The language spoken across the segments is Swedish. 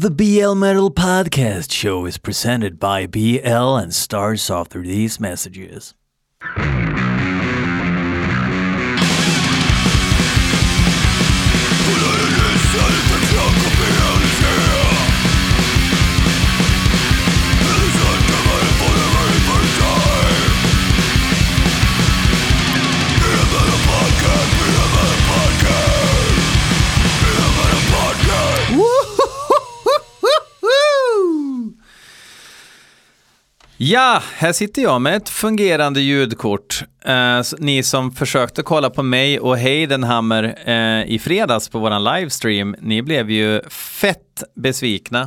The BL Metal Podcast Show is presented by BL and stars off through these messages. Ja, här sitter jag med ett fungerande ljudkort. Eh, ni som försökte kolla på mig och Heidenhammer eh, i fredags på våran livestream, ni blev ju fett besvikna.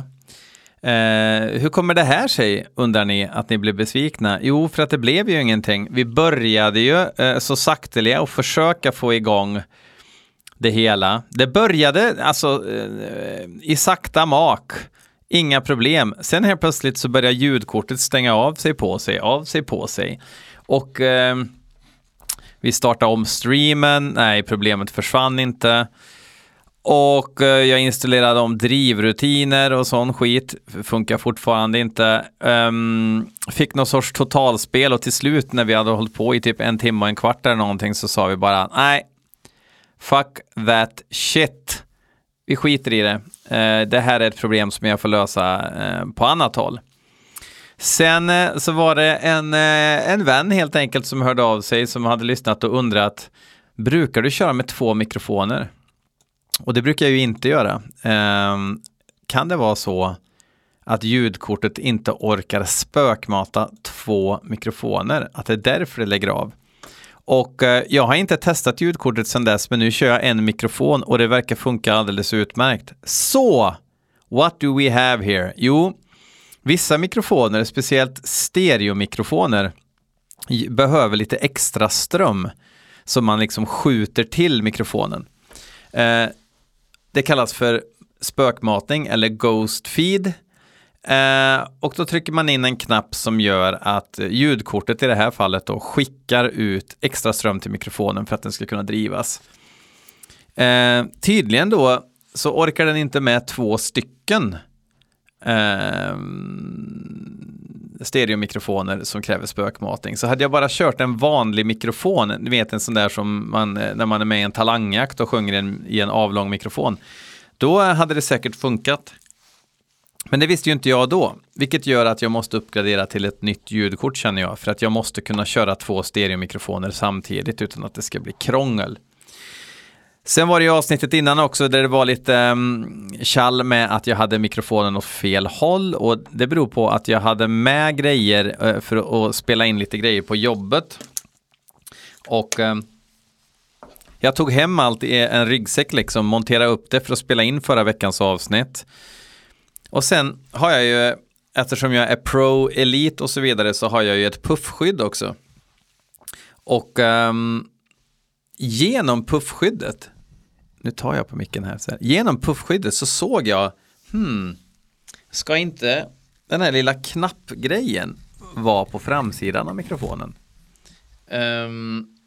Eh, hur kommer det här sig, undrar ni, att ni blev besvikna? Jo, för att det blev ju ingenting. Vi började ju eh, så sakteliga och försöka få igång det hela. Det började alltså eh, i sakta mak. Inga problem. Sen helt plötsligt så börjar ljudkortet stänga av sig på sig, av sig på sig. Och eh, vi startade om streamen. Nej, problemet försvann inte. Och eh, jag installerade om drivrutiner och sån skit. Funkar fortfarande inte. Um, fick någon sorts totalspel och till slut när vi hade hållit på i typ en timme och en kvart eller någonting så sa vi bara nej, fuck that shit. Vi skiter i det. Eh, det här är ett problem som jag får lösa eh, på annat håll. Sen eh, så var det en, en vän helt enkelt som hörde av sig som hade lyssnat och undrat Brukar du köra med två mikrofoner? Och det brukar jag ju inte göra. Ehm, kan det vara så att ljudkortet inte orkar spökmata två mikrofoner? Att det är därför det lägger av? Och eh, jag har inte testat ljudkortet sedan dess, men nu kör jag en mikrofon och det verkar funka alldeles utmärkt. Så, what do we have here? Jo, vissa mikrofoner, speciellt stereomikrofoner, behöver lite extra ström som man liksom skjuter till mikrofonen. Eh, det kallas för spökmatning eller ghost feed. Eh, och då trycker man in en knapp som gör att ljudkortet i det här fallet då skickar ut extra ström till mikrofonen för att den ska kunna drivas. Eh, tydligen då så orkar den inte med två stycken eh, stereomikrofoner som kräver spökmatning. Så hade jag bara kört en vanlig mikrofon, ni vet en sån där som man, eh, när man är med i en talangjakt och sjunger en, i en avlång mikrofon, då hade det säkert funkat. Men det visste ju inte jag då, vilket gör att jag måste uppgradera till ett nytt ljudkort känner jag, för att jag måste kunna köra två stereomikrofoner samtidigt utan att det ska bli krångel. Sen var det ju avsnittet innan också där det var lite um, kall med att jag hade mikrofonen åt fel håll och det beror på att jag hade med grejer uh, för att spela in lite grejer på jobbet. Och um, jag tog hem allt i en ryggsäck liksom, monterade upp det för att spela in förra veckans avsnitt. Och sen har jag ju, eftersom jag är pro, elit och så vidare, så har jag ju ett puffskydd också. Och um, genom puffskyddet, nu tar jag på micken här, så här, genom puffskyddet så såg jag, hmm, ska inte den här lilla knappgrejen vara på framsidan av mikrofonen? Um,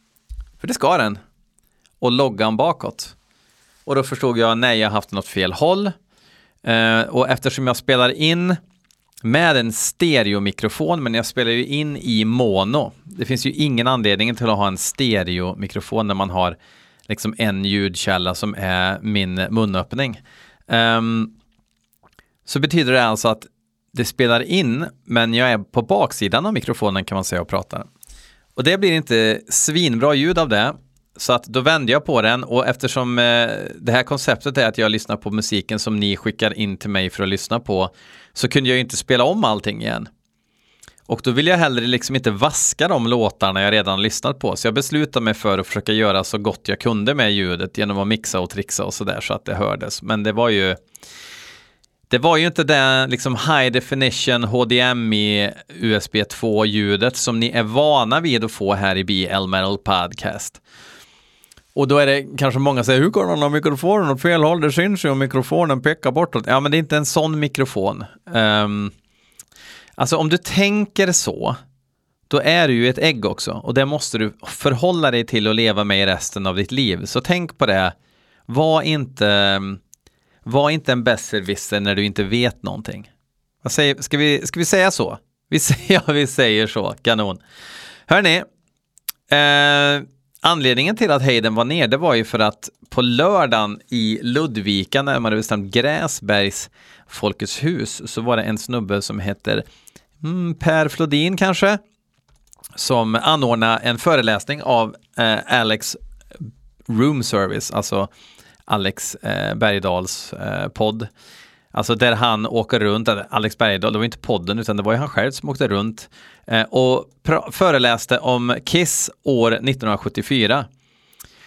för det ska den. Och loggan bakåt. Och då förstod jag, nej, jag har haft något fel håll. Eh, och eftersom jag spelar in med en stereomikrofon, men jag spelar ju in i mono. Det finns ju ingen anledning till att ha en stereomikrofon när man har liksom en ljudkälla som är min munöppning. Um, så betyder det alltså att det spelar in, men jag är på baksidan av mikrofonen kan man säga och pratar. Och det blir inte svinbra ljud av det. Så att då vände jag på den och eftersom eh, det här konceptet är att jag lyssnar på musiken som ni skickar in till mig för att lyssna på så kunde jag ju inte spela om allting igen. Och då vill jag hellre liksom inte vaska de låtarna jag redan lyssnat på. Så jag beslutade mig för att försöka göra så gott jag kunde med ljudet genom att mixa och trixa och sådär så att det hördes. Men det var ju det var ju inte det liksom high definition HDMI USB 2 ljudet som ni är vana vid att få här i BL Metal Podcast. Och då är det kanske många som säger, hur går man av mikrofonen åt fel håll? Det syns ju om mikrofonen pekar bortåt. Ja, men det är inte en sån mikrofon. Um, alltså om du tänker så, då är du ju ett ägg också. Och det måste du förhålla dig till och leva med i resten av ditt liv. Så tänk på det. Var inte, Var inte en besserwisser när du inte vet någonting. Vad säger, ska, vi, ska vi säga så? Vi säger, ja, vi säger så, kanon. Hörni, eh, anledningen till att Hayden var ner, det var ju för att på lördagen i Ludvika, närmare bestämt Gräsbergs Folkets hus, så var det en snubbe som heter mm, Per Flodin kanske, som anordnade en föreläsning av eh, Alex Room Service, alltså Alex eh, Bergdahls eh, podd. Alltså där han åker runt, Alex Bergdahl, det var inte podden utan det var ju han själv som åkte runt eh, och föreläste om Kiss år 1974.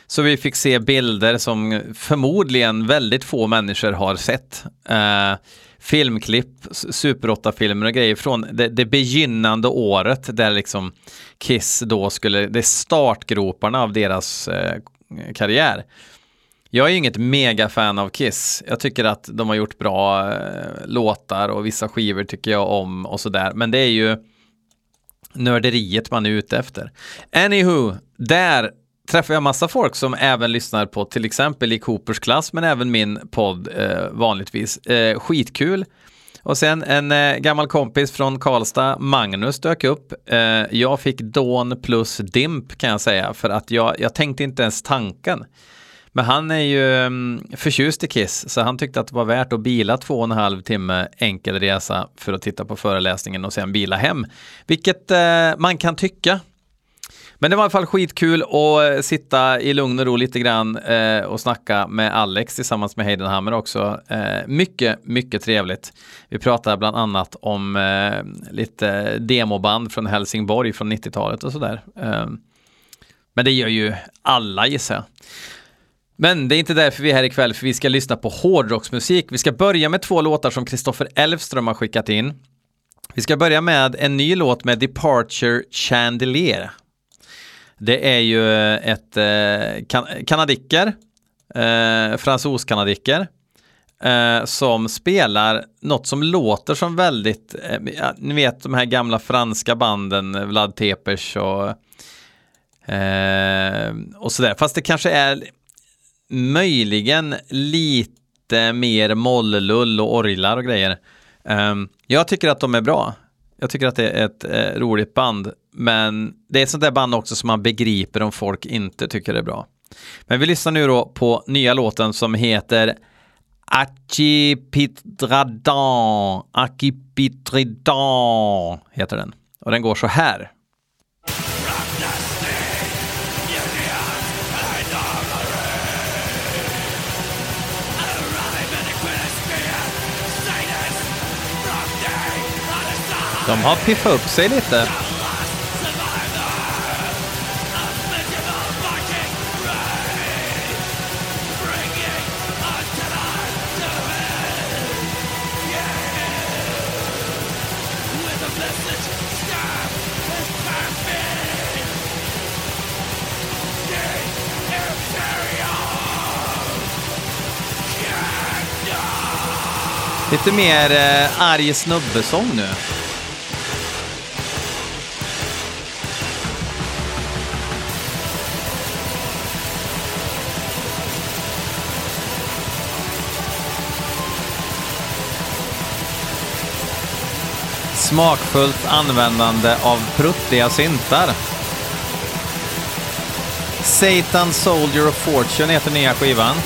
Så vi fick se bilder som förmodligen väldigt få människor har sett. Eh, filmklipp, Super 8-filmer och grejer från det, det begynnande året där liksom Kiss då skulle, det är startgroparna av deras eh, karriär. Jag är inget megafan av Kiss. Jag tycker att de har gjort bra eh, låtar och vissa skivor tycker jag om och sådär. Men det är ju nörderiet man är ute efter. Anywho, där träffar jag massa folk som även lyssnar på till exempel i Coopers klass, men även min podd eh, vanligtvis. Eh, skitkul. Och sen en eh, gammal kompis från Karlstad, Magnus, dök upp. Eh, jag fick Dawn plus Dimp kan jag säga, för att jag, jag tänkte inte ens tanken. Men han är ju mm, förtjust i Kiss, så han tyckte att det var värt att bila två och en halv timme enkel resa för att titta på föreläsningen och sen bila hem. Vilket eh, man kan tycka. Men det var i alla fall skitkul att eh, sitta i lugn och ro lite grann eh, och snacka med Alex tillsammans med Heidenhammer också. Eh, mycket, mycket trevligt. Vi pratade bland annat om eh, lite demoband från Helsingborg från 90-talet och sådär. Eh, men det gör ju alla gissar jag. Men det är inte därför vi är här ikväll, för vi ska lyssna på hårdrocksmusik. Vi ska börja med två låtar som Kristoffer Elfström har skickat in. Vi ska börja med en ny låt med Departure Chandelier. Det är ju ett eh, kan kanadicker, eh, fransos-kanadicker, eh, som spelar något som låter som väldigt, eh, ni vet de här gamla franska banden, Vlad Tepes och, eh, och sådär. Fast det kanske är möjligen lite mer molllull och orglar och grejer. Um, jag tycker att de är bra. Jag tycker att det är ett eh, roligt band. Men det är ett sånt där band också som man begriper om folk inte tycker det är bra. Men vi lyssnar nu då på nya låten som heter Achipitradan. Achipitridan heter den. Och den går så här. De har piffat upp sig lite. Lite mer eh, arg snubbesång nu. Smakfullt användande av pruttiga syntar. Satan Soldier of Fortune heter nya skivan.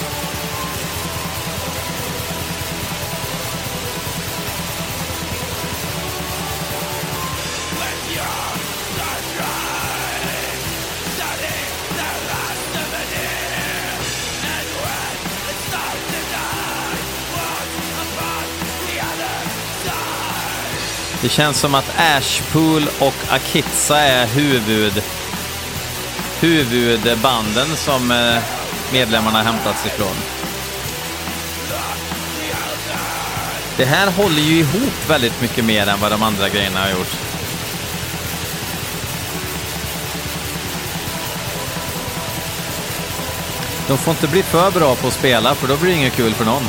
Det känns som att Ashpool och Akitsa är huvud, huvudbanden som eh, medlemmarna hämtats ifrån. Det här håller ju ihop väldigt mycket mer än vad de andra grejerna har gjort. De får inte bli för bra på att spela, för då blir det inget kul för någon.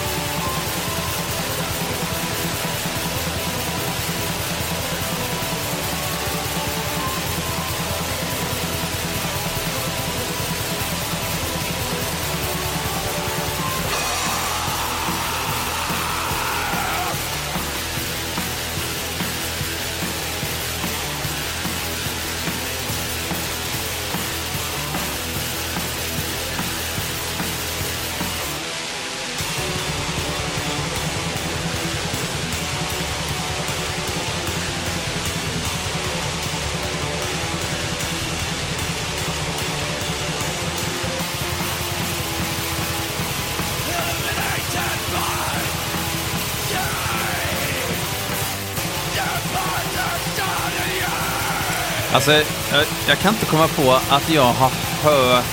Alltså, jag, jag kan inte komma på att jag har hört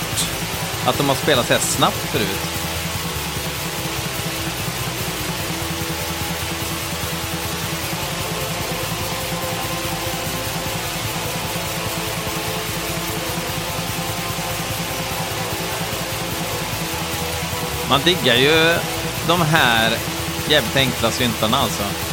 att de har spelat så här snabbt förut. Man diggar ju de här jävligt enkla syntarna alltså.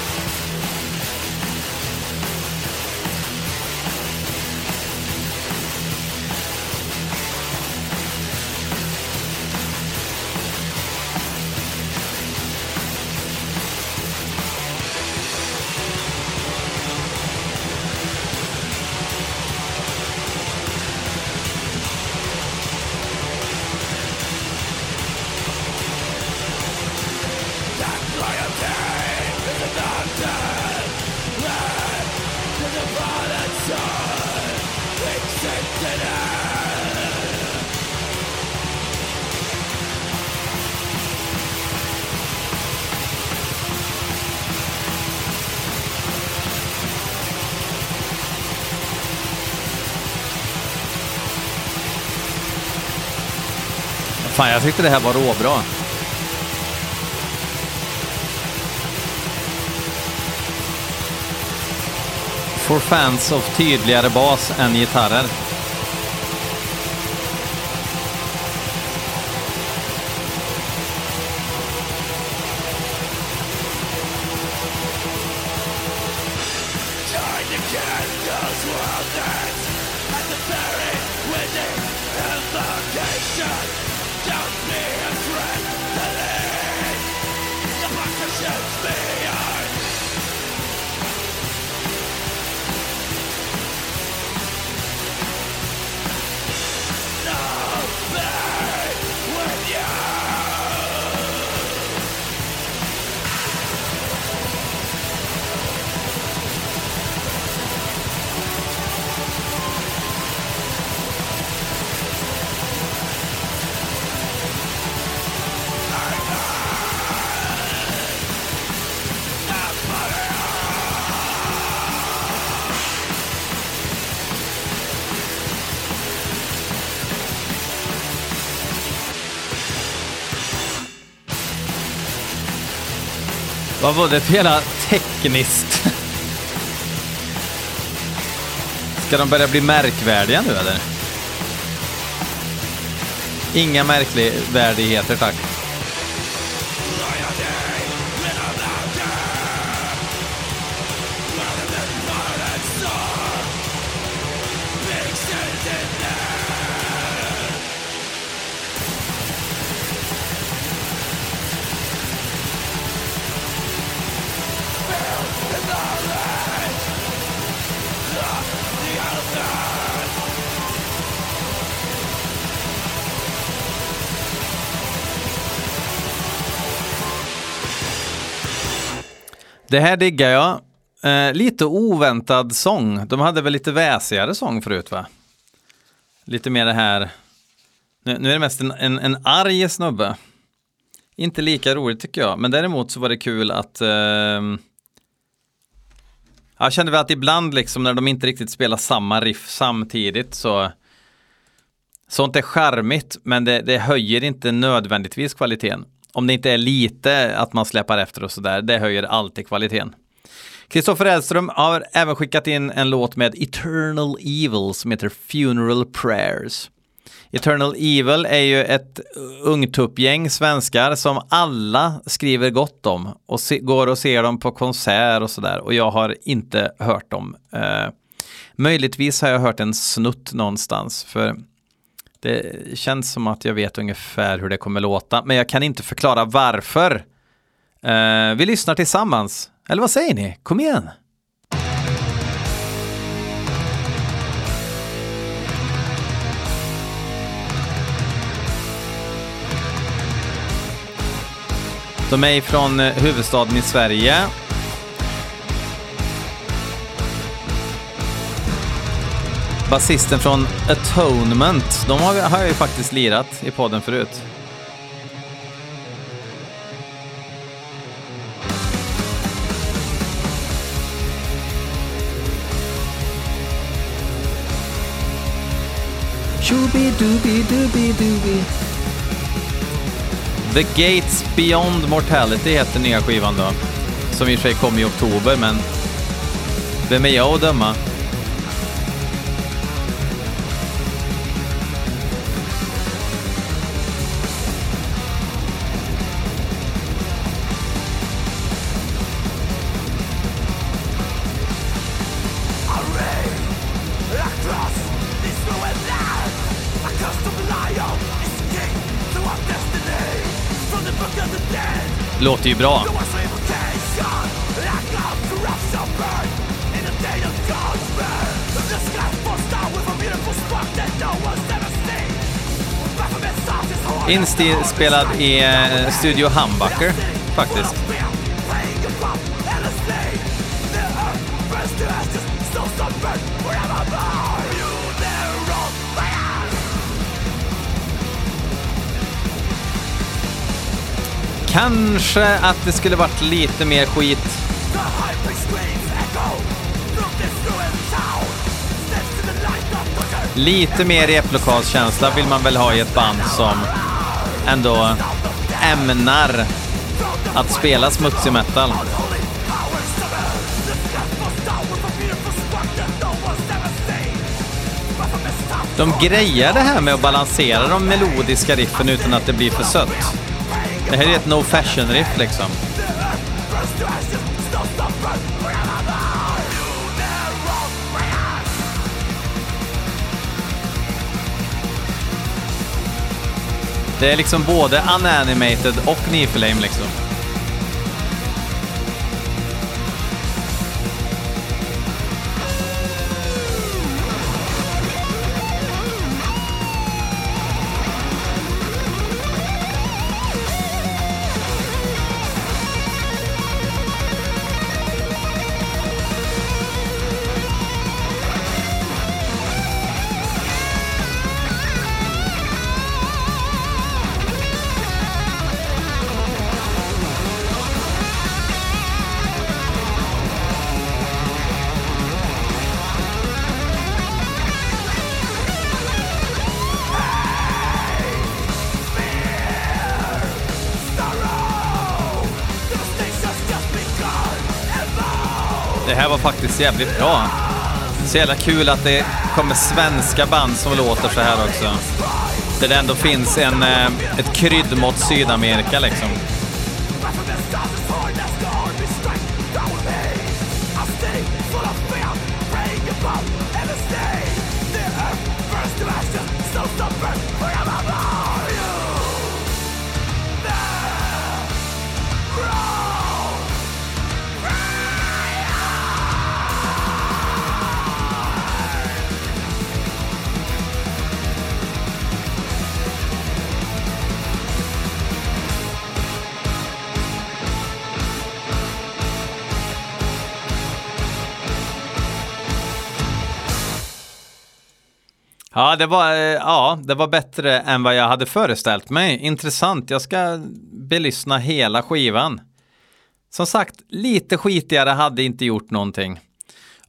Fan, jag tyckte det här var råbra. For fans of tydligare bas än gitarrer. Vad var det för jävla tekniskt? Ska de börja bli märkvärdiga nu eller? Inga märkvärdigheter tack. Det här diggar jag. Eh, lite oväntad sång. De hade väl lite väsigare sång förut va? Lite mer det här. Nu, nu är det mest en, en, en arg snubbe. Inte lika roligt tycker jag, men däremot så var det kul att eh, jag kände väl att ibland liksom när de inte riktigt spelar samma riff samtidigt så sånt är charmigt, men det, det höjer inte nödvändigtvis kvaliteten om det inte är lite att man släpar efter och sådär, det höjer alltid kvaliteten. Kristoffer Edström har även skickat in en låt med Eternal Evil som heter Funeral Prayers. Eternal Evil är ju ett ungtuppgäng svenskar som alla skriver gott om och se, går och ser dem på konsert och sådär och jag har inte hört dem. Eh, möjligtvis har jag hört en snutt någonstans för det känns som att jag vet ungefär hur det kommer låta, men jag kan inte förklara varför. Uh, vi lyssnar tillsammans. Eller vad säger ni? Kom igen! De är från eh, huvudstaden i Sverige Basisten från Atonement, de har, har jag ju faktiskt lirat i podden förut. The Gates Beyond Mortality heter nya skivan då. Som i och för sig kom i oktober, men vem är jag att döma? Låter ju bra. Inspelad i eh, Studio Humbucker, faktiskt. Kanske att det skulle varit lite mer skit. Lite mer replokalskänsla vill man väl ha i ett band som ändå ämnar att spela smutsig metal. De grejar det här med att balansera de melodiska riffen utan att det blir för sött. Det här är ett no fashion-riff liksom. Det är liksom både unanimated och Niflame liksom. Faktiskt jävligt bra. Så jävla kul att det kommer svenska band som låter så här också. Där det ändå finns en, eh, ett kryddmått Sydamerika liksom. Ja, det var, eh, ja, det var bättre än vad jag hade föreställt mig. Intressant. Jag ska belyssna hela skivan. Som sagt, lite skitigare hade inte gjort någonting.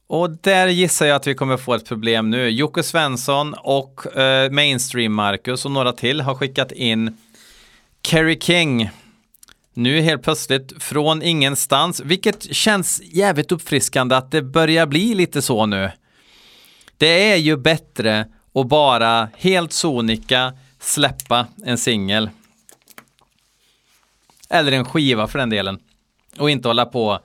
Och där gissar jag att vi kommer få ett problem nu. Jocke Svensson och eh, Mainstream Marcus och några till har skickat in Kerry King. Nu helt plötsligt från ingenstans, vilket känns jävligt uppfriskande att det börjar bli lite så nu. Det är ju bättre och bara helt sonika släppa en singel. Eller en skiva för den delen. Och inte hålla på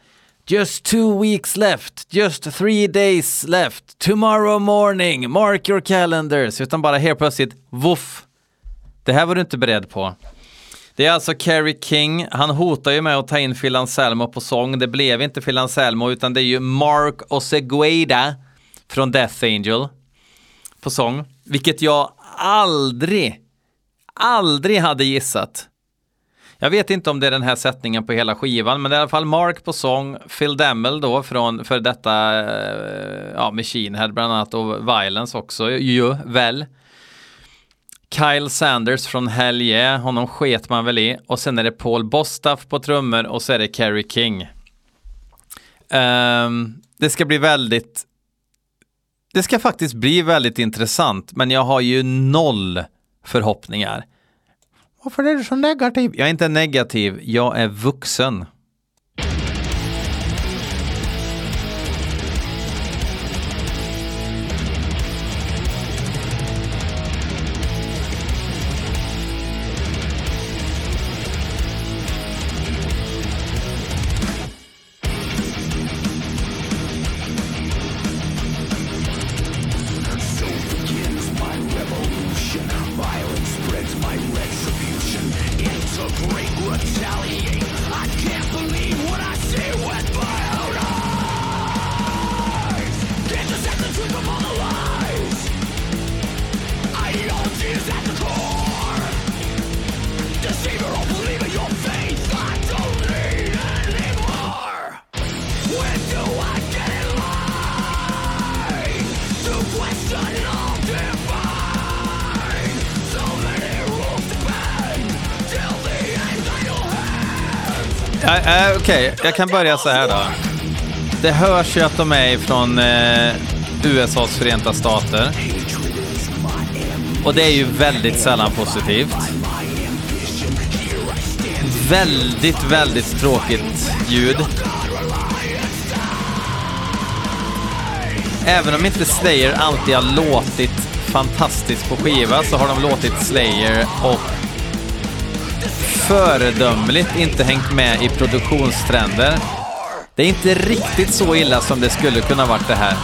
Just two weeks left, just three days left, tomorrow morning, mark your calendars. Utan bara helt plötsligt, voff. Det här var du inte beredd på. Det är alltså Kerry King. Han hotar ju med att ta in Phil Anselmo på sång. Det blev inte Phil Anselmo utan det är ju Mark Osegueda från Death Angel på sång. Vilket jag aldrig, aldrig hade gissat. Jag vet inte om det är den här sättningen på hela skivan, men det är i alla fall Mark på sång, Phil Demmel då från för detta eh, ja, Machine Head bland annat och Violence också ju väl. Kyle Sanders från Hell yeah, honom sket man väl i. Och sen är det Paul Bostaff på trummor och så är det Kerry King. Um, det ska bli väldigt det ska faktiskt bli väldigt intressant, men jag har ju noll förhoppningar. Varför är du så negativ? Jag är inte negativ, jag är vuxen. Ja, äh, eh, Okej, jag kan börja så här då. Det hörs ju att de är från eh, USAs förenta stater. Och det är ju väldigt sällan positivt. Väldigt, väldigt tråkigt ljud. Även om inte Slayer alltid har låtit fantastiskt på skiva så har de låtit Slayer och föredömligt inte hängt med i produktionstrender. Det är inte riktigt så illa som det skulle kunna varit det här.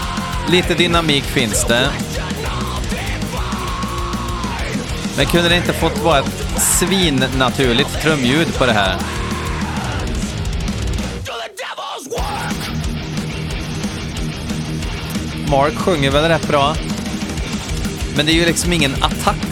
Lite dynamik finns det. Men kunde det inte fått vara ett svinnaturligt trumljud på det här? Mark sjunger väl rätt bra. Men det är ju liksom ingen attack.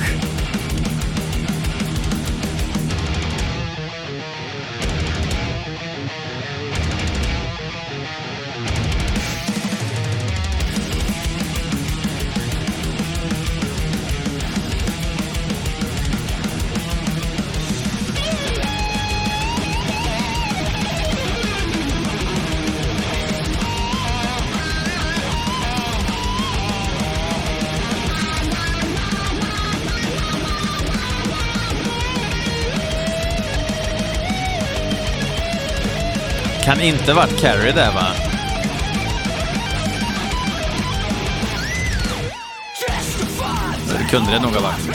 Kan inte varit Carrie där va? Det kunde det nog ha varit.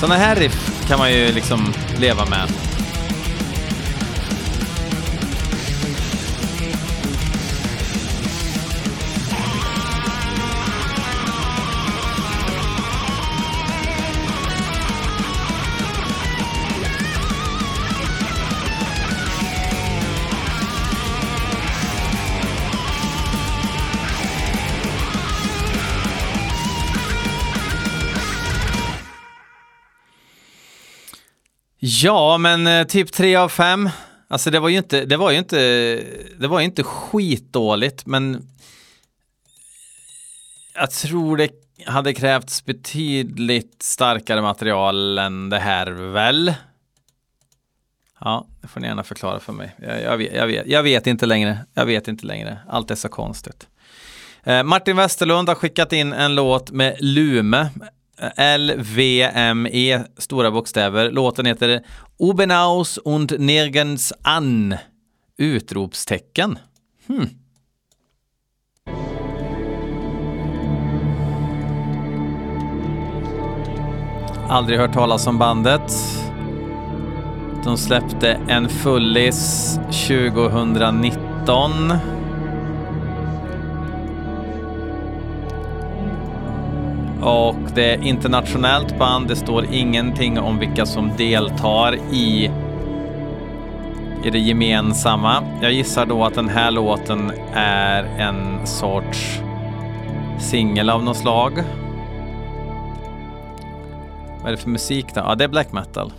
Sådana här riff kan man ju liksom leva med. Ja, men eh, typ 3 av 5. Alltså det var ju inte, det var ju inte, det var ju inte skitdåligt, men jag tror det hade krävts betydligt starkare material än det här väl? Ja, det får ni gärna förklara för mig. Jag, jag, vet, jag, vet, jag vet inte längre. Jag vet inte längre. Allt är så konstigt. Eh, Martin Westerlund har skickat in en låt med Lume. LVME, stora bokstäver. Låten heter Obenaus und nirgends an! Utropstecken. Hmm. Aldrig hört talas om bandet. De släppte en fullis 2019. Och det är internationellt band. Det står ingenting om vilka som deltar i i det gemensamma. Jag gissar då att den här låten är en sorts singel av något slag. Vad är det för musik då? Ja, det är black metal.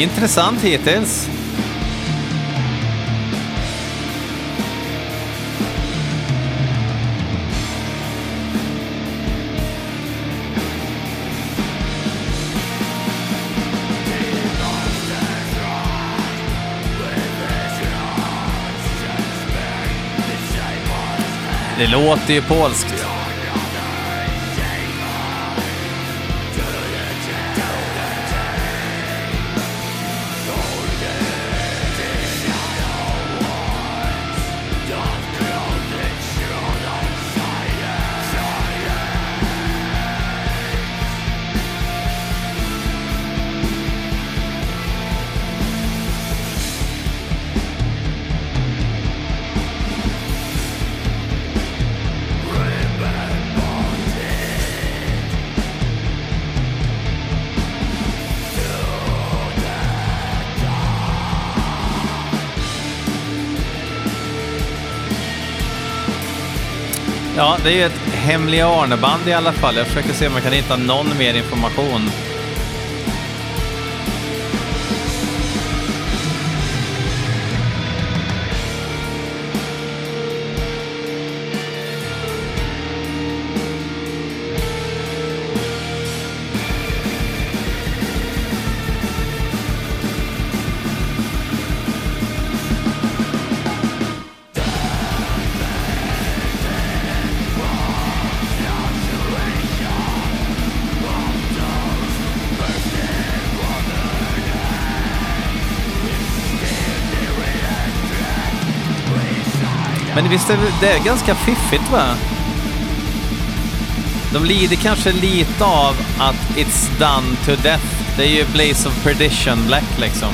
Intressant hittills. Det låter ju polskt. Det är ju ett Hemliga Arne-band i alla fall. Jag försöker se om jag kan hitta någon mer information. Men visst är det är ganska fiffigt va? De lider kanske lite av att It's done to death. Det är ju Blaze of Perdition Black liksom.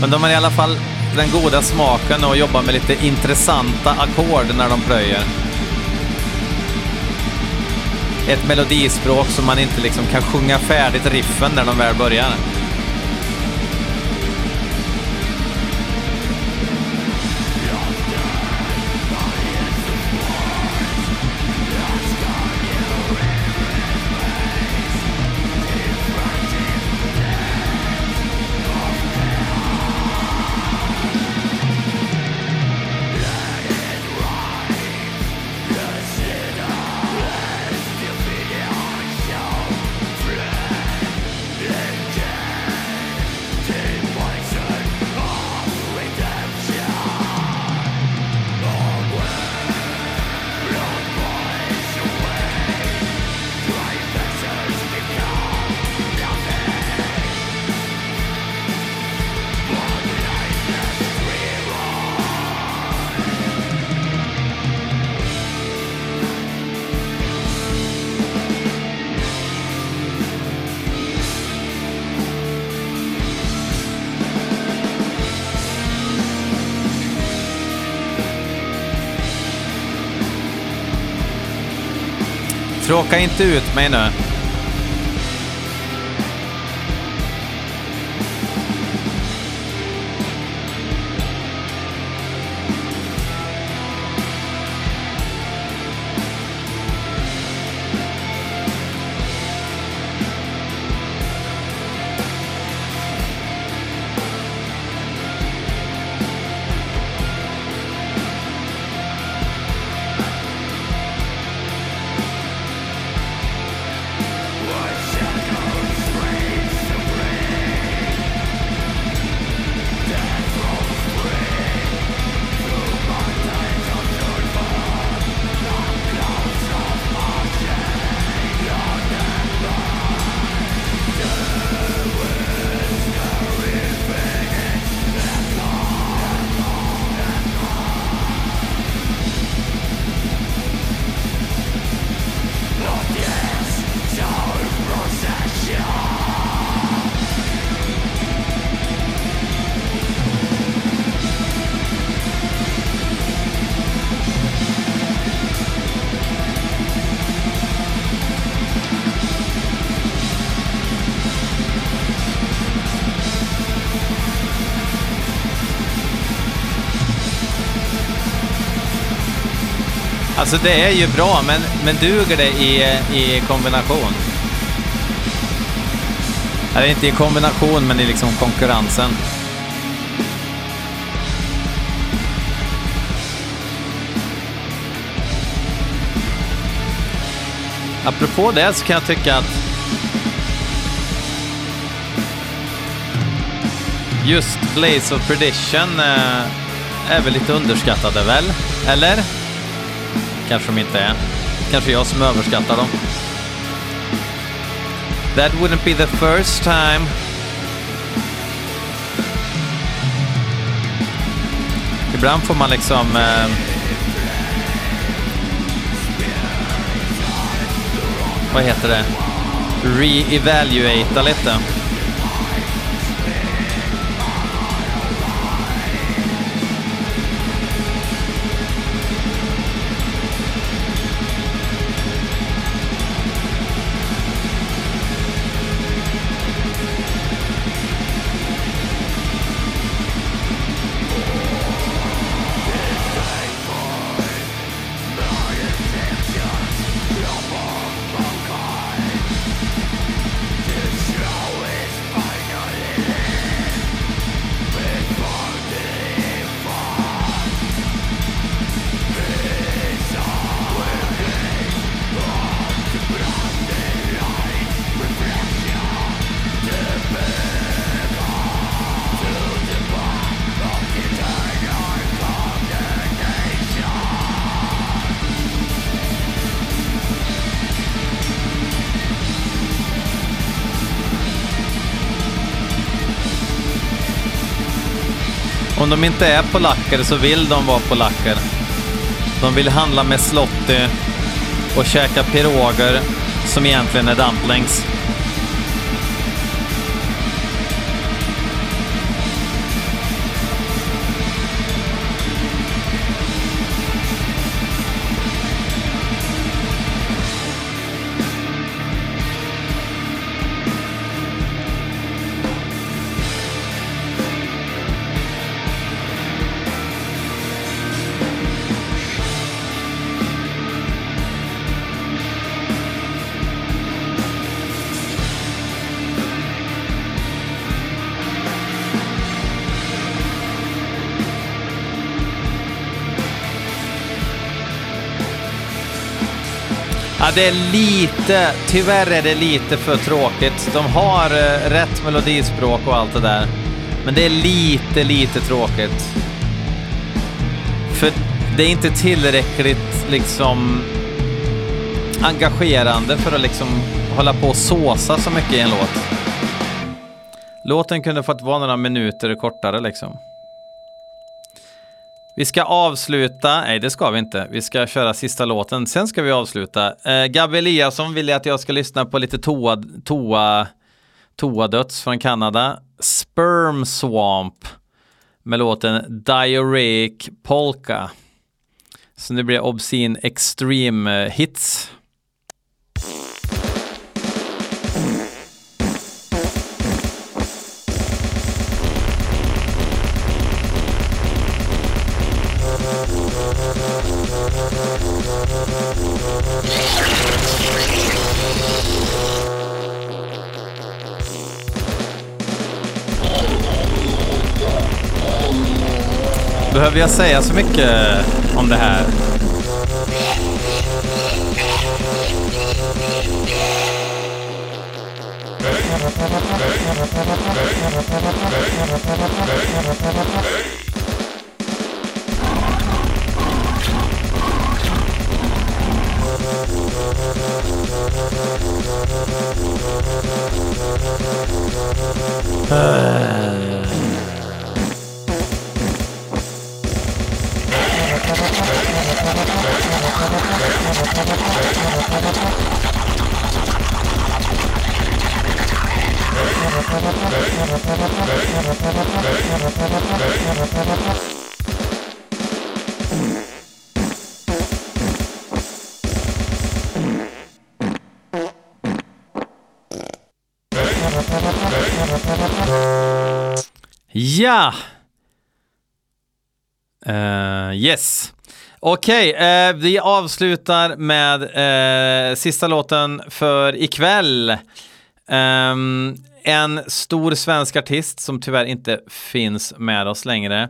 Men de har i alla fall den goda smaken att jobba med lite intressanta ackord när de plöjer. Ett melodispråk som man inte liksom kan sjunga färdigt riffen när de väl börjar. Tråka inte ut mig nu. Alltså det är ju bra, men, men duger det i, i kombination? Eller inte i kombination, men i liksom konkurrensen. Apropå det så kan jag tycka att just Blaze of Perdition eh, är väl lite underskattade väl? Eller? Kanske de inte är. Kanske jag som överskattar dem. That wouldn't be the first time. Ibland får man liksom... Eh, vad heter det? Re-evaluata lite. Om de inte är polacker så vill de vara polacker. De vill handla med Slotty och käka piroger som egentligen är dumplings. Det är lite, tyvärr är det lite för tråkigt. De har eh, rätt melodispråk och allt det där. Men det är lite, lite tråkigt. För det är inte tillräckligt liksom engagerande för att liksom hålla på och såsa så mycket i en låt. Låten kunde fått vara några minuter kortare liksom. Vi ska avsluta, nej det ska vi inte, vi ska köra sista låten, sen ska vi avsluta. Eh, Gabby Eliasson vill att jag ska lyssna på lite toa, toa, toadöds från Kanada. Sperm Swamp med låten Diarrheic Polka. Så nu blir det Obscene Extreme eh, Hits. Behöver jag säga så mycket om det här? Eh. Ja! Uh, eh, yes. Okej, eh, vi avslutar med uh, sista låten för ikväll. Um, en stor svensk artist som tyvärr inte finns med oss längre.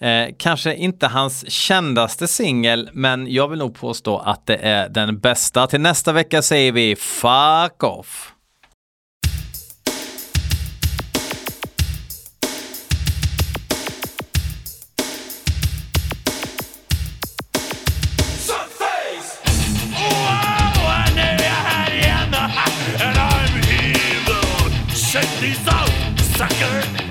Eh, kanske inte hans kändaste singel, men jag vill nog påstå att det är den bästa. Till nästa vecka säger vi fuck off. Welcome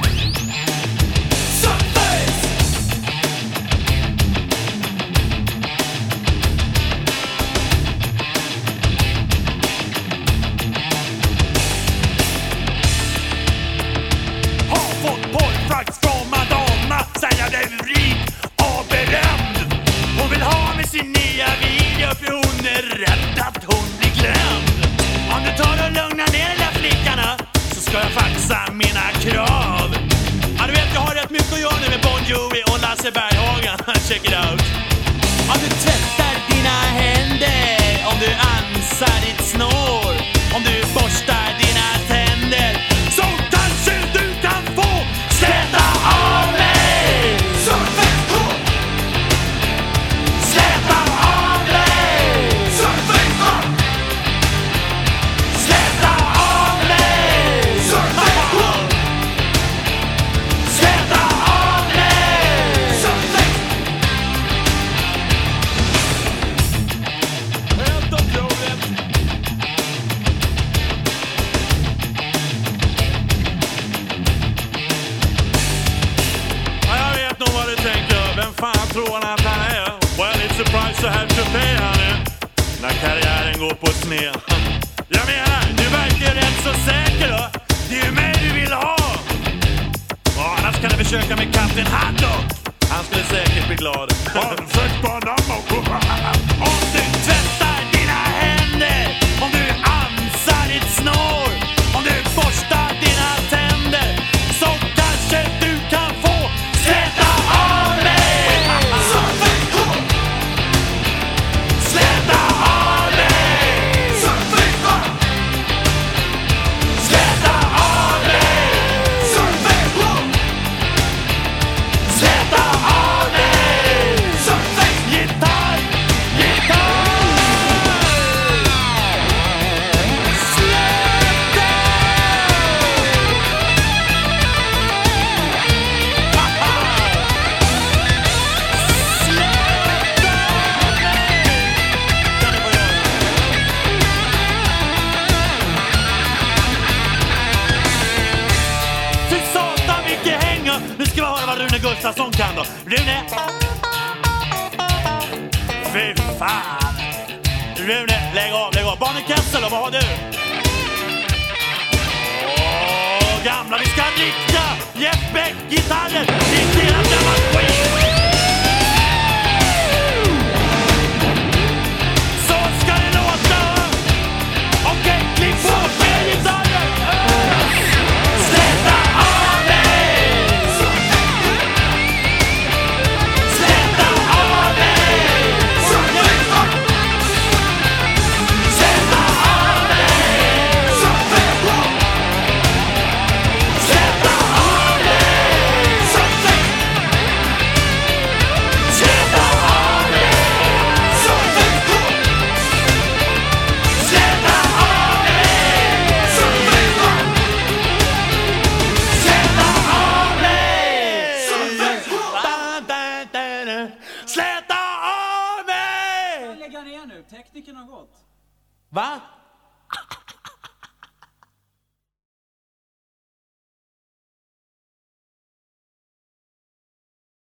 fan tror han att han är? Well, it's a price to have to pay, honey. När karriären går på sned. Jag menar, du verkar rätt så säker då. Det är ju mig du vill ha. Och annars kan du försöka med Kapten Haddock. Han skulle säkert bli glad. Om du tvättar Gustafsson kan då. Rune! Fy fan! Rune, lägg av, lägg av. Barnen Kessel vad har du? Åh, gamla, vi ska rikta Jeff Beck-gitarrer till deras gamla skit!